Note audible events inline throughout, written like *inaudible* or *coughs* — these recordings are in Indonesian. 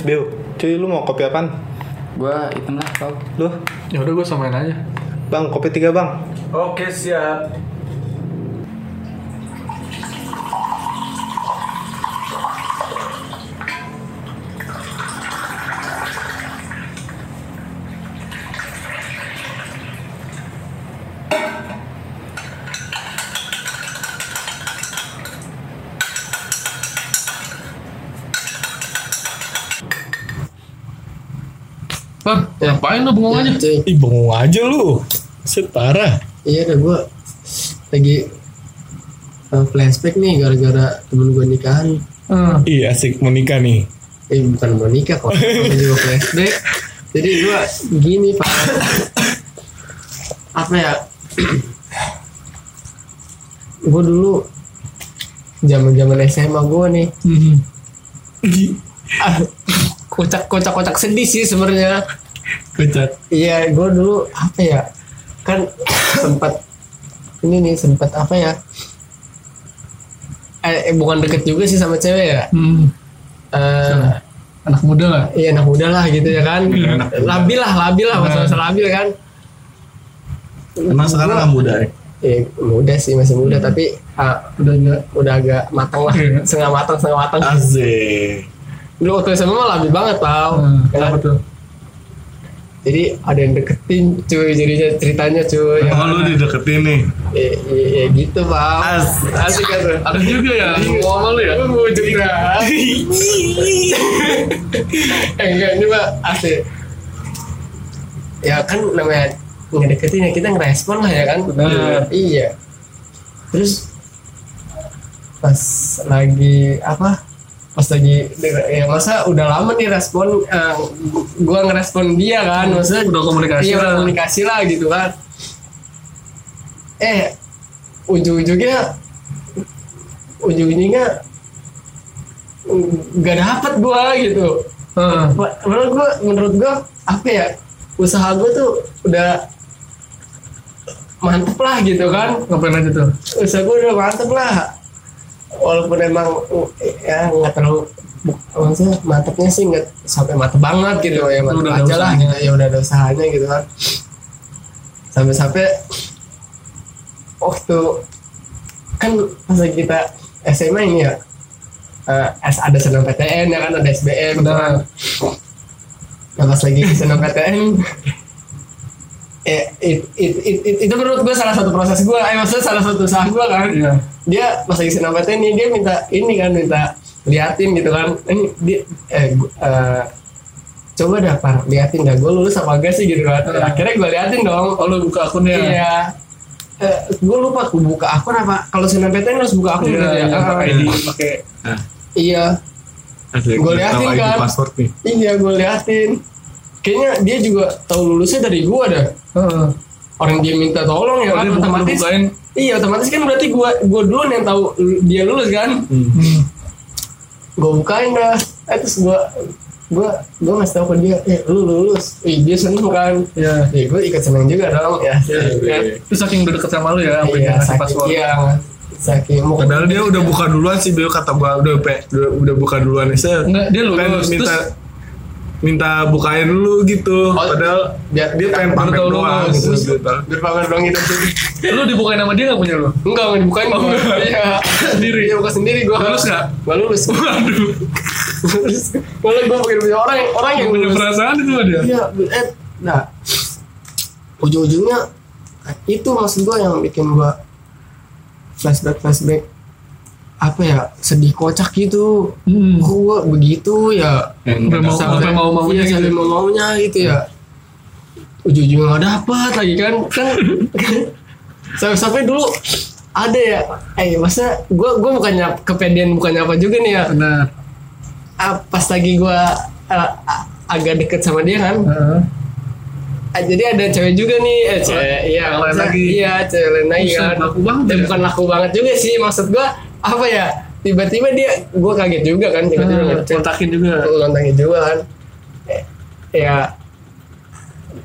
Bill, cuy lu mau kopi apaan? Gua hitam lah kau. Lu? Ya udah gue samain aja. Bang, kopi tiga bang. Oke siap. Bang, ngapain lu bengong aja? Cuy, Ih bengong aja lu. Set parah. iya dah gue lagi uh, flashback nih gara-gara temen gue nikahan. Hmm. Ih asik mau nikah nih. Eh bukan mau nikah kok, *laughs* Gua juga flashback. Jadi gue gini pak, apa ya? *clears throat* gue dulu zaman zaman SMA gue nih, Hmm. ah, kocak kocak kocak sedih sih sebenarnya. Kocak. Iya, gue dulu apa ya? Kan sempat ini nih sempat apa ya? Eh, eh, bukan deket juga sih sama cewek ya. Hmm. Eh, Anak muda lah. iya anak muda lah gitu ya kan. Iya, anak muda. labil lah, labil lah masa-masa labil kan. Emang sekarang nggak muda ya? Eh, muda sih masih muda tapi ah, Udah enggak. udah agak matang lah, Iya. setengah matang setengah matang. Asik. Dulu waktu SMA mah labil banget tau. Hmm. Ya kan? Kenapa tuh? Jadi ada yang deketin cuy jadinya ceritanya cuy. Oh lu dideketin nih. Eh, eh, eh, gitu pak. Asik. Asik kan tuh. Ada juga ya. Ngomong sama lu ya. Wujud *laughs* dah. eh, enggak ini mah asik. Ya kan namanya ngedeketin ya kita ngerespon lah ya kan. Benar. Iya. Terus pas lagi apa? Pas lagi ya masa udah lama nih respon eh, gua ngerespon dia kan maksudnya Udah komunikasi iya, lah. komunikasi lah gitu kan. Eh ujung-ujungnya ujung-ujungnya nggak dapet gua gitu. Hmm. Menurut gua menurut gua apa ya usaha gua tuh udah mantep lah gitu kan Ngapain aja tuh? usaha gue udah mantep lah walaupun emang uh, ya nggak terlalu maksudnya mantepnya sih nggak sampai mantep banget gitu ya mantep Udah aja lah gitu ya udah ada usahanya gitu kan sampai-sampai waktu kan pas kita SMA ini ya eh, S- ada senam PTN ya kan ada SBM gitu kan. Benar. Nah, pas lagi senam PTN eh, it, it, it, it- itu menurut gue salah satu proses gue eh maksudnya salah satu usaha gue kan Iya. dia pas lagi senam PTN nih dia minta ini kan minta liatin gitu kan ini dia eh, gu- eh, coba dah par liatin dah gue lulus apa enggak sih gitu kan Hmm. akhirnya gue liatin dong Oh lu buka akunnya. iya eh, gue lupa gue buka akun apa kalau senam PTN harus buka akun Iya, gitu ya iya, Ah, pakai iya. ID, pakai iya. Gua liatin kan. iya gue liatin kayaknya dia juga tahu lulusnya dari gue dah Heeh. orang dia minta tolong ya Oh, kan dia otomatis bukain. iya otomatis kan berarti gua gua duluan yang tahu dia lulus kan Hmm. gua bukain dah eh, terus gua gua gua ngasih tahu ke dia eh lu lulus Ih, dia seneng kan Iya. ya gua ikut seneng juga dong ya, ya. Itu saking udah deket sama lu ya, iya saking password. iya saking mau Padahal dia udah buka duluan sih Bill kata gua udah pe, udah, udah buka duluan saya. Enggak, dia lulus. minta Terus minta bukain dulu gitu. Padahal biar dia pengen pamer doang lulus. gitu. Biar pamer dong gitu *laughs* lu dibukain sama dia nggak punya lu? enggak enggak dibukain gua *laughs* iya Sendiri? iya buka sendiri gua Lulus nggak? gua lulus *laughs* Waduh. lulus malah gua pengen punya orang orang yang Punya perasaan itu sama dia. Iya, eh, nah ujung-ujungnya itu maksud gua yang bikin gua flashback flashback apa ya sedih kocak gitu. Hmm. Gua begitu ya? Sampai mau sampai mau maunya iya, sampai gitu. mau maunya gitu ya. Ujung-ujungnya nggak dapat lagi kan kan sampai sampai dulu ada ya eh masa gua gua bukannya kepedean bukannya apa juga nih ya Benar. Ah, pas lagi gua ah, ah, agak deket sama dia kan Heeh. Ah, jadi ada cewek juga nih eh, cewek iya lain lagi. iya cewek lain lagi kan laku banget Dan ya? bukan laku banget juga sih maksud gua apa ya? Tiba-tiba dia gua kaget juga kan tiba-tiba Nah, ngechat. Kontakin juga. lontangnya juga kan. Eh, ya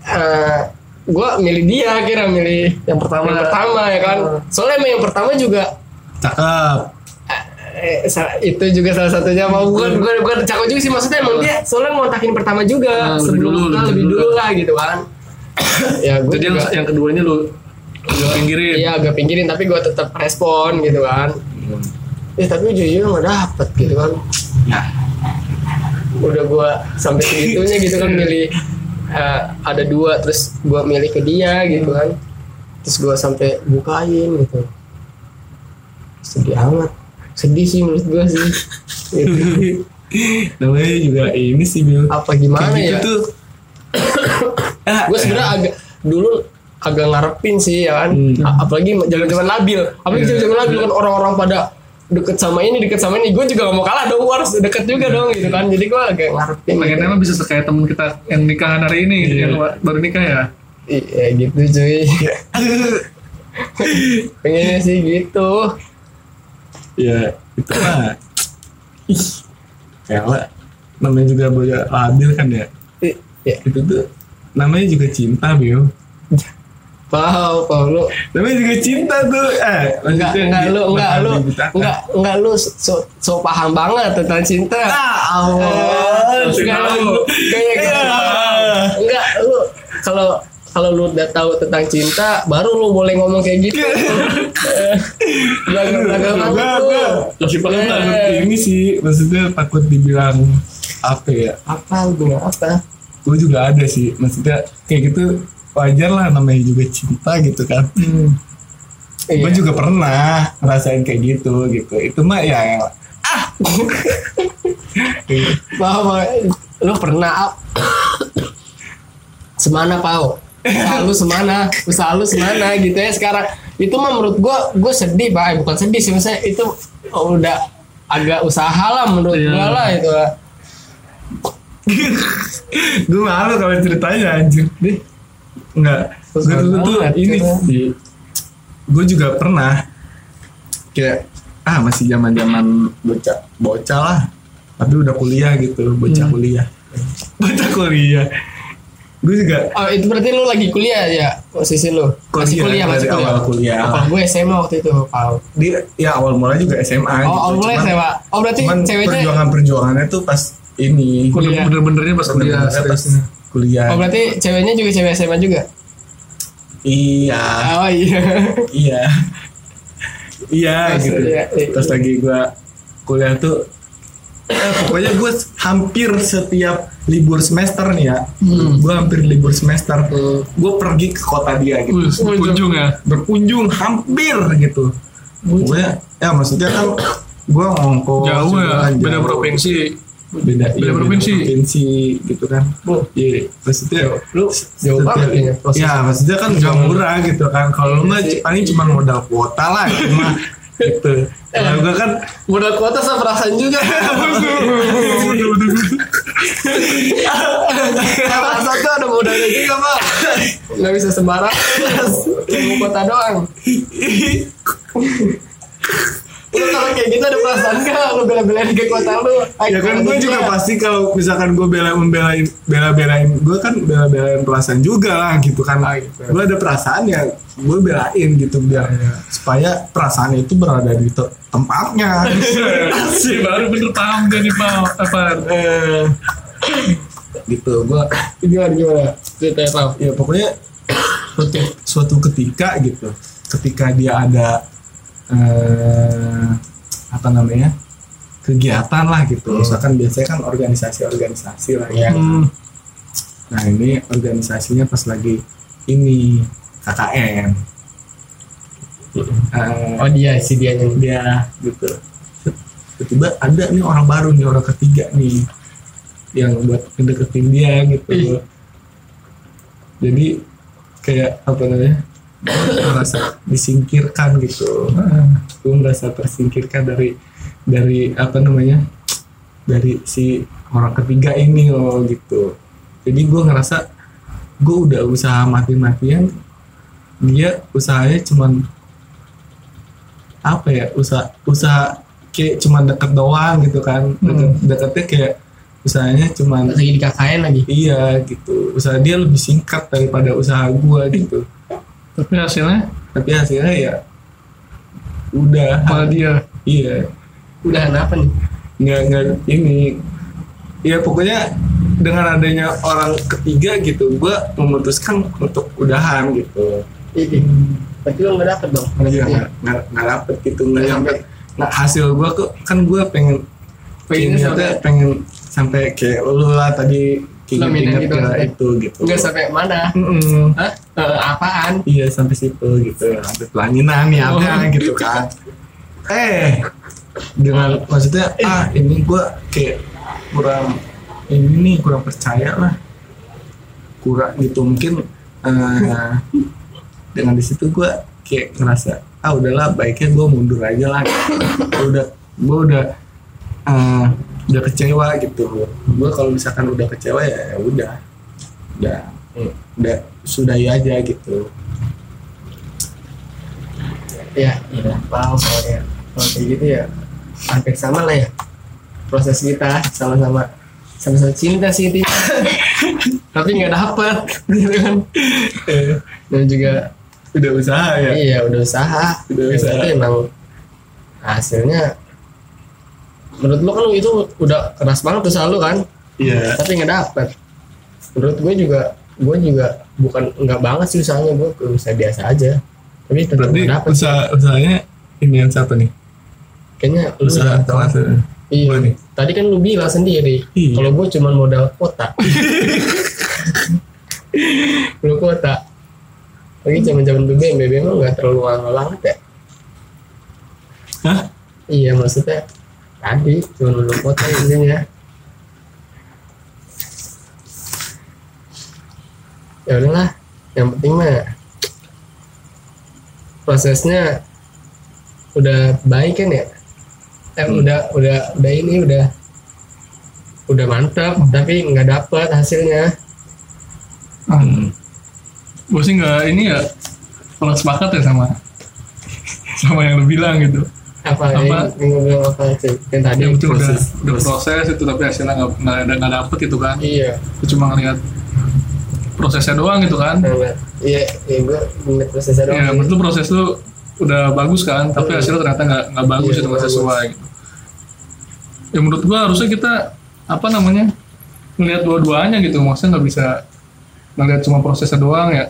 eh, gua milih dia kira milih Yang pertama. yang pertama ya kan. Hmm. soalnya emang yang pertama juga Cakep. eh, sa- itu juga salah satunya. Mau bukan bukan bukan cakep juga sih. Maksudnya emang dia soalnya ngontakin pertama juga. Ah, lebih sebelum dulu, lebih dulu. dulu lah gitu kan. *coughs* Ya gue Jadi yang, yang keduanya lu lu pinggirin. iya agak pinggirin tapi gue tetap respon gitu kan eh tapi jujur nggak dapet gitu kan. Udah gue sampai segitunya gitu kan milih eh, ada dua terus gue milih ke dia gitu kan. Terus gue sampai bukain gitu. Sedih amat. Sedih sih menurut gue sih. Gitu. *laughs* namanya juga ini sih Bil apa gimana Kayak gitu ya? tuh. *coughs* Gue sebenarnya agak dulu agak ngarepin sih ya kan? Hmm. Apalagi zaman zaman labil. Apalagi zaman zaman labil kan orang-orang pada deket sama ini deket sama ini. Gue juga gak mau kalah dong gue harus deket juga dong gitu kan? Jadi gue agak ngarepin Pengen gitu. emang bisa kayak temen kita yang nikahan hari ini, Iya. yang ba- baru nikah ya. iya gitu cuy. *laughs* Pengennya sih gitu. Ya itu mah. Ih kayak namanya juga boya labil kan ya? I- ya itu tuh namanya juga cinta Bil Pau, Pau lu. Namanya juga cinta tuh. Eh enggak enggak lu enggak lu enggak enggak lu so, so paham banget tentang cinta. Ah Eh, Allah enggak lu kayak Iya. enggak lu kalau kalau lu udah tahu tentang cinta baru lu boleh ngomong kayak gitu. Belakang belakang Gua- banget gua tuh Lebih. Eh. ini sih maksudnya takut dibilang apa ya? Apa bilang apa? Gue juga ada sih maksudnya kayak gitu wajar lah namanya juga cinta gitu kan. Gue Iya. juga pernah ngerasain kayak gitu gitu. Itu mah ya yang bahwa *laughs* lu pernah semana pau usaha lu semana? Usaha lu semana gitu ya sekarang? Itu mah menurut gua gua sedih pak. Eh, bukan sedih sih maksudnya itu udah agak usaha lah menurut Iya. gua lah itu lah. *laughs* gue malu kalau ceritanya anjir. Deh nggak gue dulu tuh ini sih. Gue juga pernah kayak ah masih zaman zaman bocah bocah lah. Tapi udah kuliah gitu bocah kuliah. *laughs* Bocah kuliah. Gue juga oh itu berarti lu lagi kuliah ya? Posisi lu? Masih kuliah Kuliah, masih kuliah. awal kuliah. Kalau gue SMA waktu itu pau dia ya awal mulai juga SMA oh awal mulai SMA oh berarti cuman ceweknya perjuangan perjuangannya tuh pas ini. Kuliah. Bener-benernya pas kuliah pas. Kuliah. Oh berarti ceweknya juga cewek SMA juga? Iya. Oh iya. Iya. Iya gitu. iya, iya. terus lagi gue kuliah tuh eh, pokoknya gue hampir setiap libur semester nih ya Hmm. gue hampir libur semester gue pergi ke kota dia gitu. Wih, berkunjung ya. berkunjung hampir gitu. Pokoknya ya maksudnya kan gue ngongkos Jauh juga ya, kan, beda provinsi. Beda, Beda iya, provinsi. provinsi gitu kan. Bu. iya maksudnya lu jauh banget proses ya maksudnya kan gak murah gitu kan. Kalau lu mah paling cuma modal kuota lah cuma *laughs* gitu. Kalau gue kan modal kuota sama perasaan juga. *laughs* Perasaan tuh ada modalnya juga pak. Nggak bisa sembarang. Kayak kuota doang *laughs* lu kalau kayak gitu ada perasaan gak lu bela-belain ke kuota lu? Ya kan gue juga pasti kalau misalkan gue bela membelain bela belain gue kan bela belain perasaan juga lah gitu kan. Gue ada perasaan ya gue belain gitu biar supaya perasaan itu berada di te- tempatnya. *laughs* Si baru bener paham gak nih Pak? Apa? Eh, gitu gue gimana gimana? Ceritanya pak? Ya pokoknya *coughs* suatu ketika gitu ketika dia ada eh, apa namanya kegiatan lah gitu. Misalkan biasanya kan organisasi-organisasi lah ya. Hmm, nah ini organisasinya pas lagi ini KKN Eh, oh dia si dia yang dia gitu. Tiba-tiba ada nih orang baru nih orang ketiga nih yang buat ngedeketin dia gitu. Ih. jadi kayak apa namanya merasa disingkirkan gitu. Gue merasa tersingkirkan dari dari apa namanya dari si orang ketiga ini loh gitu. Jadi gue ngerasa gue udah usaha mati-matian dia usahanya cuman apa ya usaha usaha kayak cuman deket doang gitu kan. Deket, deketnya kayak usahanya cuman lagi di KKN lagi? Iya gitu. Usaha dia lebih singkat daripada usaha gua gitu tapi hasilnya? Tapi hasilnya ya udah. Malah dia. iya. Udahan apa nih? Nggak nggak ini. Ya pokoknya dengan adanya orang ketiga gitu gue memutuskan untuk udahan gitu. Ih, berarti lo nggak dapet dong. Iya, nggak nggak nggak dapet gitu nggak nyampe nah hasil gue kok. Kan gue pengen pengen sampai- pengen sampai kayak lu lah tadi Flamina inget gitu itu gitu. Nggak sampai mana. Mm-mm. Hah? Eh, apaan? Iya sampai situ gitu. Sampai pelaminan ya Oh. gitu kan. Eh dengan maksudnya ah ini gue kayak kurang ini nih kurang percaya lah. Kurang gitu mungkin eh, dengan di situ gue kayak ngerasa ah udahlah baiknya gue mundur aja lah. Gua udah gue udah eh, udah kecewa gitu. Gue kalau misalkan udah kecewa ya ya udah. Udah. Udah sudahi aja gitu. Ya iya paham kalau ya kalau kayak gitu ya hampir sama lah ya proses kita sama-sama sama-sama cinta sih itu *laughs* tapi nggak dapet gitu kan. Dan juga udah usaha ya? Iya udah usaha. Udah Ya, usaha. tapi emang hasilnya menurut lu kan itu udah keras banget usaha lu kan iya tapi nggak dapet menurut gue juga gue juga bukan nggak banget sih usahanya gue usaha biasa aja tapi tetap berarti nggak dapet usaha usahanya ini yang siapa nih kayaknya lu usaha telat Iya. Gua nih. Tadi kan lu bilang sendiri, Iya. kalau gue cuma modal kuota. *laughs* lu kuota. Lagi zaman-zaman BBM, BBM mah nggak terlalu mahal banget ya. Hah? Iya maksudnya tadi cuma kuota intinya. Ya udahlah, yang penting mah prosesnya udah baik kan ya eh, udah udah udah ini udah udah mantap tapi nggak dapet hasilnya Ah, gue sih nggak ini ya kalau sepakat ya sama *laughs* sama yang lu bilang gitu. Apa, Apa? yang, apa sih yang tadi Yang penting udah proses. udah proses itu tapi hasilnya nggak nggak ada nggak dapet gitu kan. iya Lu cuma ngeliat prosesnya doang gitu kan. nah, iya iya gue ngeliat prosesnya doang Ya, menurut lu proses lu udah bagus kan, tapi Hmm. hasilnya ternyata nggak nggak bagus Iya, itu nggak sesuai. Gitu. Ya menurut gua harusnya kita apa namanya ngelihat dua-duanya gitu, maksudnya nggak bisa ngelihat cuma prosesnya doang ya,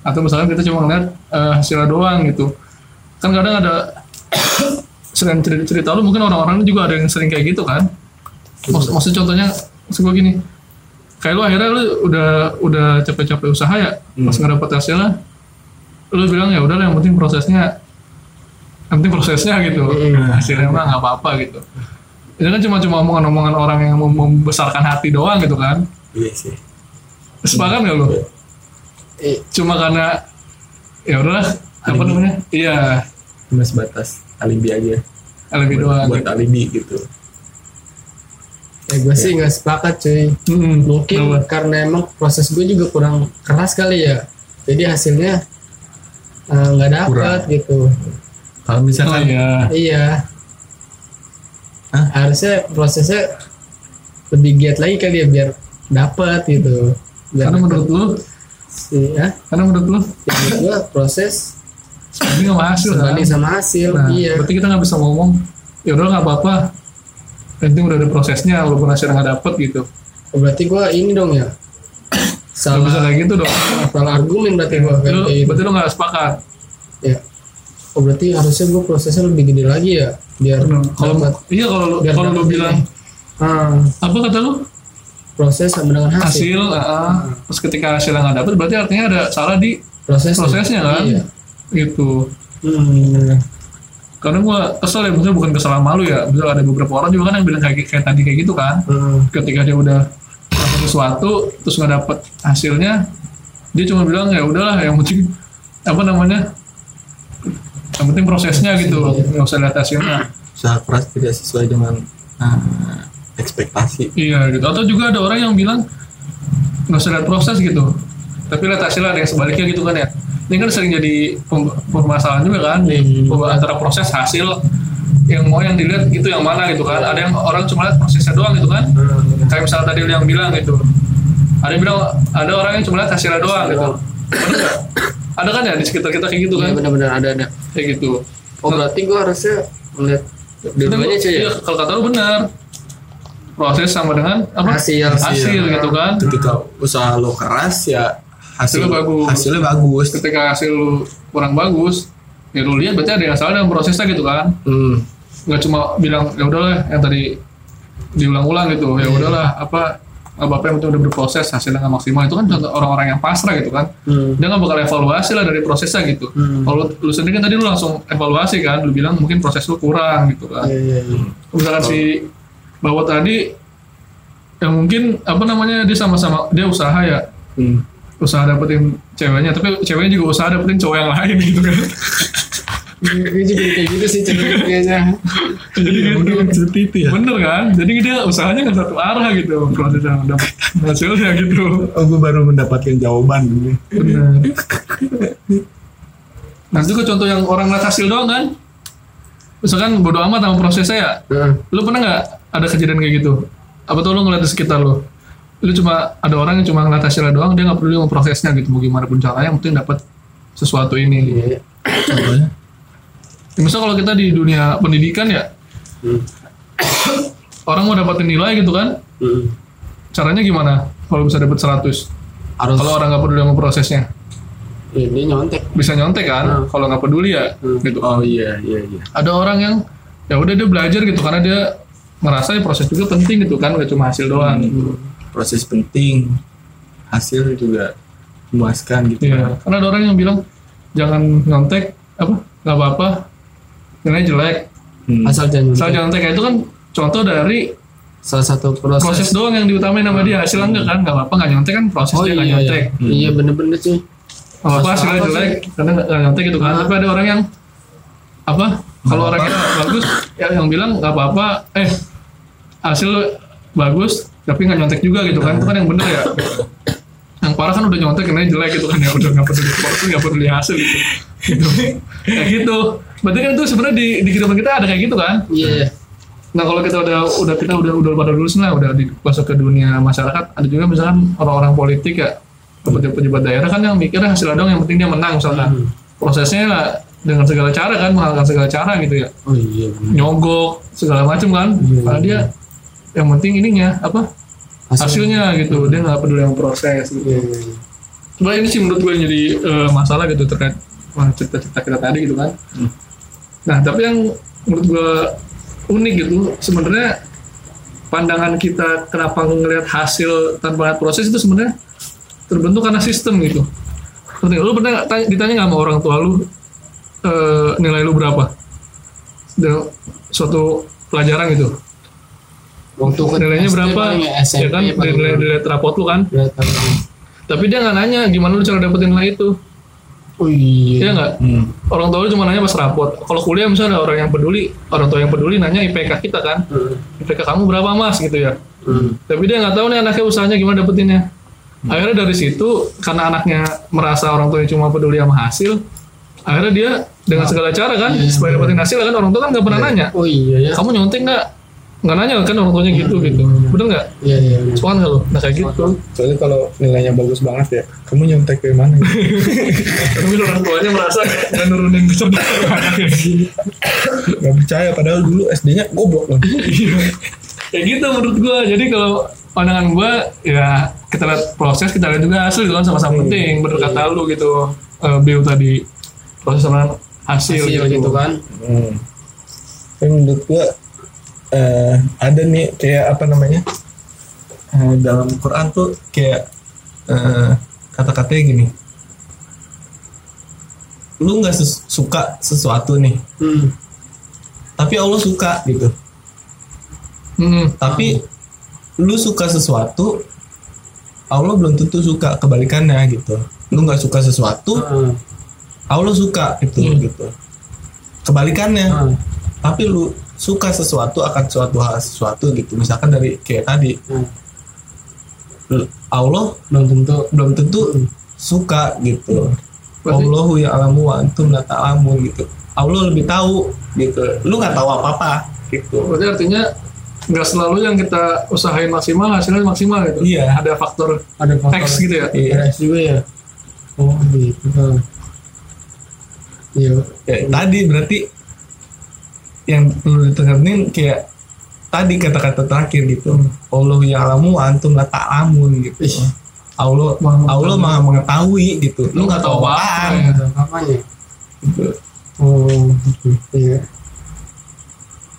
atau misalkan kita cuma ngelihat eh, hasilnya doang gitu. Kan kadang ada selain cerita, cerita lu mungkin orang-orang juga ada yang sering kayak gitu kan. Maksud, maksud contohnya, maksud gini, kayak lu akhirnya lu udah udah capek-capek usaha ya, pas nggak dapet hasilnya, lu bilang ya udah yang penting prosesnya yang penting prosesnya gitu. Hasilnya mah nggak apa-apa gitu. Itu kan cuma cuma omongan-omongan orang yang mem- membesarkan hati doang gitu kan? Iya sih. Sepakat nggak lu? I- cuma karena ya udahlah apa namanya? iya. Cuma sebatas alibi aja. Lebih doang. buat alibi gitu. Ya gue sih nggak sepakat cuy. Hmm, mungkin kenapa? karena emang proses gue juga kurang keras kali ya. Jadi hasilnya eh, nggak dapet Kurang. gitu. Kalau oh misalkan iya. Iya. Hah? harusnya prosesnya lebih giat lagi kali ya biar dapet gitu. Biar karena menurut lu? Si ya, karena menurut lu? Ya menurut gua proses ini nggak hasil kan? sebanding sama hasil nah iya. berarti kita nggak bisa ngomong ya udah nggak apa-apa. Penting udah ada prosesnya walaupun hasilnya nggak dapet gitu. Oh, berarti gua ini dong ya? Nggak bisa salah kayak gitu dong. salah argumen berarti gua lu, kayak gitu. berarti lu nggak sepakat? Ya. Oh berarti harusnya gua prosesnya lebih gede lagi ya biar kalau iya kalau lu kalau lu bilang ah, apa kata lu? Proses sama dengan hasil, hasil ah, terus ketika hasilnya nggak dapet berarti artinya ada salah di proses prosesnya kan? Iya. Gitu hmm. karena gua kesel ya maksudnya bukan kesel sama lu ya. Misalnya ada beberapa orang juga kan yang bilang kayak, kayak tadi kayak gitu kan. Hmm. ketika dia udah dapat sesuatu terus nggak dapet hasilnya dia cuma bilang ya udahlah yang penting apa namanya yang penting prosesnya gitu. Nggak usah lihat hasilnya. Usaha keras tidak sesuai dengan ah, ekspektasi. Iya gitu. Atau juga ada orang yang bilang nggak usah lihat proses gitu. Tapi lihat hasilnya ada yang sebaliknya gitu kan ya ini kan sering jadi permasalahan juga kan di antara proses hasil yang mau yang dilihat gitu yang mana gitu kan ada yang orang cuma lihat prosesnya doang gitu kan kayak misalnya tadi yang bilang gitu ada yang bilang ada orang yang cuma lihat hasilnya doang gitu ada kan ya di sekitar kita kayak gitu Iya kan benar-benar ada ada. kayak gitu Oh berarti gua harusnya melihat Dua-duanya cuy ya? Iya, kalau kata lu benar. Proses sama dengan apa? Hasil. Hasil gitu kan. ketika usaha lo keras ya hasil Hasilnya bagus. hasilnya bagus Ketika hasil lu kurang bagus, ya lu lihat berarti ada yang salah dalam prosesnya gitu kan. hmm. Nggak cuma bilang ya udahlah yang tadi diulang-ulang gitu. Ya udahlah apa apa yang udah berproses hasilnya nggak maksimal itu kan contoh orang-orang yang pasrah gitu kan Hmm. dia nggak bakal evaluasi lah dari prosesnya gitu kalau lu, lu sendiri kan tadi lu langsung evaluasi kan lu bilang mungkin proses lu kurang gitu kan Iya, iya, iya. misalkan si bawa tadi yang mungkin apa namanya dia sama-sama dia usaha ya Hmm. Usaha dapetin ceweknya tapi ceweknya juga usaha dapetin cowok yang lain gitu kan. Gue juga kayak gitu sih cenderung kayaknya. jadi Bener kan seperti itu ya. bener kan? Jadi dia usahanya nggak satu arah gitu prosesnya dapet hasilnya gitu. Oh gue baru mendapatkan jawaban ini. Bener. Nah itu kan contoh yang orang ngeliat hasil doang kan? Misalkan bodo amat sama prosesnya ya. Heeh. lu pernah nggak ada kejadian kayak gitu? Apa tuh lu ngeliat di sekitar lu lu cuma ada orang yang cuma ngeliat hasilnya doang dia nggak peduli sama prosesnya gitu mau gimana pun caranya yang penting dapat sesuatu ini Iya, iya. contohnya Ya, misal kalau kita di dunia pendidikan ya Hmm. orang mau dapatin nilai gitu kan Hmm. caranya gimana kalau bisa dapat 100 Harus kalau orang nggak peduli sama prosesnya ini nyontek. bisa nyontek kan Hmm. kalau nggak peduli ya gitu oh iya iya iya ada orang yang ya udah dia belajar gitu karena dia merasa ya proses juga penting gitu kan gak cuma hasil doang gitu. Proses penting hasil juga memuaskan gitu Iya, karena ada orang yang bilang jangan nyontek apa nggak apa-apa nilai jelek Hmm. Asal jangan Asal nyontek. nyontek itu kan contoh dari Salah satu proses. proses doang yang diutamain sama dia hasilnya enggak kan nggak apa-apa nggak nyontek kan proses Oh dia iya, nggak iya. nyontek Iya bener-bener cuy. nggak apa-apa hasilnya Apa jelek sih? karena nggak nyontek gitu kan Ah. tapi ada orang yang apa kalau orangnya bagus ya yang bilang nggak apa-apa eh hasil lu bagus tapi nggak nyontek juga gitu kan. Itu kan yang bener ya. Yang parah kan udah nyontek karena jelek gitu kan. Ya udah nggak peduli proses nggak peduli hasil gitu. Gitu. Kayak gitu. Berarti kan itu sebenarnya di, di kehidupan kita ada kayak gitu kan? Iya. iya. Nah kalau kita udah udah kita udah udah pada lulus lah udah di masuk ke dunia masyarakat ada juga misalkan orang-orang politik ya pejabat-pejabat daerah kan yang mikirnya hasil dong yang penting dia menang misalkan. Prosesnya lah dengan segala cara kan menghalalkan segala cara gitu ya. Oh iya. bener. nyogok segala macam kan. Karena dia yang penting ininya apa hasilnya gitu dia nggak peduli sama proses gitu. Iya. Sebenarnya ini sih menurut gue yang jadi eh, masalah gitu terkait cerita-cerita kita tadi gitu kan. Nah tapi yang menurut gue unik gitu sebenarnya pandangan kita kenapa ngelihat hasil tanpa lihat proses itu sebenarnya terbentuk karena sistem gitu. Seperti lu pernah tanya- ditanya nggak sama orang tua lu eh, nilai lu berapa? Dan suatu pelajaran gitu. Waktu ke Nilainya berapa? paling ya, SMP kan dari nilai, nilai rapot lu kan. Tapi dia nggak nanya gimana lu cara dapetin nilai itu. Oh iya. Iya nggak? Hmm. Orang tua lu cuma nanya pas rapot. Kalau kuliah misalnya ada orang yang peduli, orang tua yang peduli nanya IPK kita kan. Hmm. IPK kamu berapa mas gitu ya. Hmm. Tapi dia nggak tahu nih anaknya usahanya gimana dapetinnya. Akhirnya dari situ karena anaknya merasa orang tuanya cuma peduli sama hasil, akhirnya dia dengan segala cara kan supaya dapetin hasil kan orang tua kan nggak pernah nanya. Oh iya ya. Kamu nyontek nggak? Nggak nanya kan orang tuanya gitu gitu. Bener nggak? Iya iya. iya. Soalnya nggak lo? Nah kayak gitu. soalnya kalau nilainya bagus banget ya kamu nyontek dari mana gitu? *laughs* Tapi orang tuanya merasa nggak nurunin kecerdasan anaknya. nggak percaya padahal dulu SD-nya goblok loh *laughs* Iya. kayak gitu menurut gua jadi kalau pandangan gua ya kita lihat proses kita lihat juga hasil itu kan sama-sama penting bener kata lu gitu eh Bill tadi proses sama hasil, Hasil gitu kan. Hmm. Tapi menurut gua eh, ada nih kayak apa namanya eh, dalam Quran tuh kayak eh, kata-katanya gini lu nggak ses- suka sesuatu nih Hmm. tapi Allah suka gitu Hmm, tapi lu suka sesuatu Allah belum tentu suka kebalikannya gitu lu nggak suka sesuatu Hmm. Allah suka gitu Hmm. gitu kebalikannya Hmm. tapi lu suka sesuatu akan suatu hal sesuatu gitu misalkan dari kayak tadi Hmm. Allah Belum tentu. belum tentu suka gitu Berarti- Allahu ya alamu wa antum la ta'lamun gitu Allah lebih tahu gitu lu nggak tahu apa apa gitu berarti artinya nggak selalu yang kita usahain maksimal hasilnya maksimal gitu Iya. ada faktor Ada faktor X gitu ya Iya. RS juga ya. Oh gitu. Hmm. Iya. Ya, tadi berarti yang perlu ditekenin kayak tadi kata-kata terakhir gitu Allah yang alamu antum la ta'lamun gitu Ih. Allah Allah maha mengetahui gitu lu nggak tahu apaan ya. apanya gitu. oh gitu. iya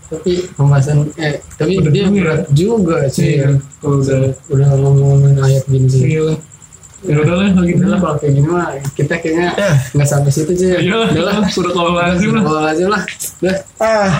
tapi pembahasan eh tapi Udah dia ya. berat juga sih Iya, kalau udah udah ngomongin ayat gini sih iya lah. Ya udah lah lagi Udah lah kalau kayak gini mah kita kayaknya Ya. nggak sampai situ sih. Iya lah, Udah lah. sudah kalau lazim lah. Kalau lazim lah. Udah. ah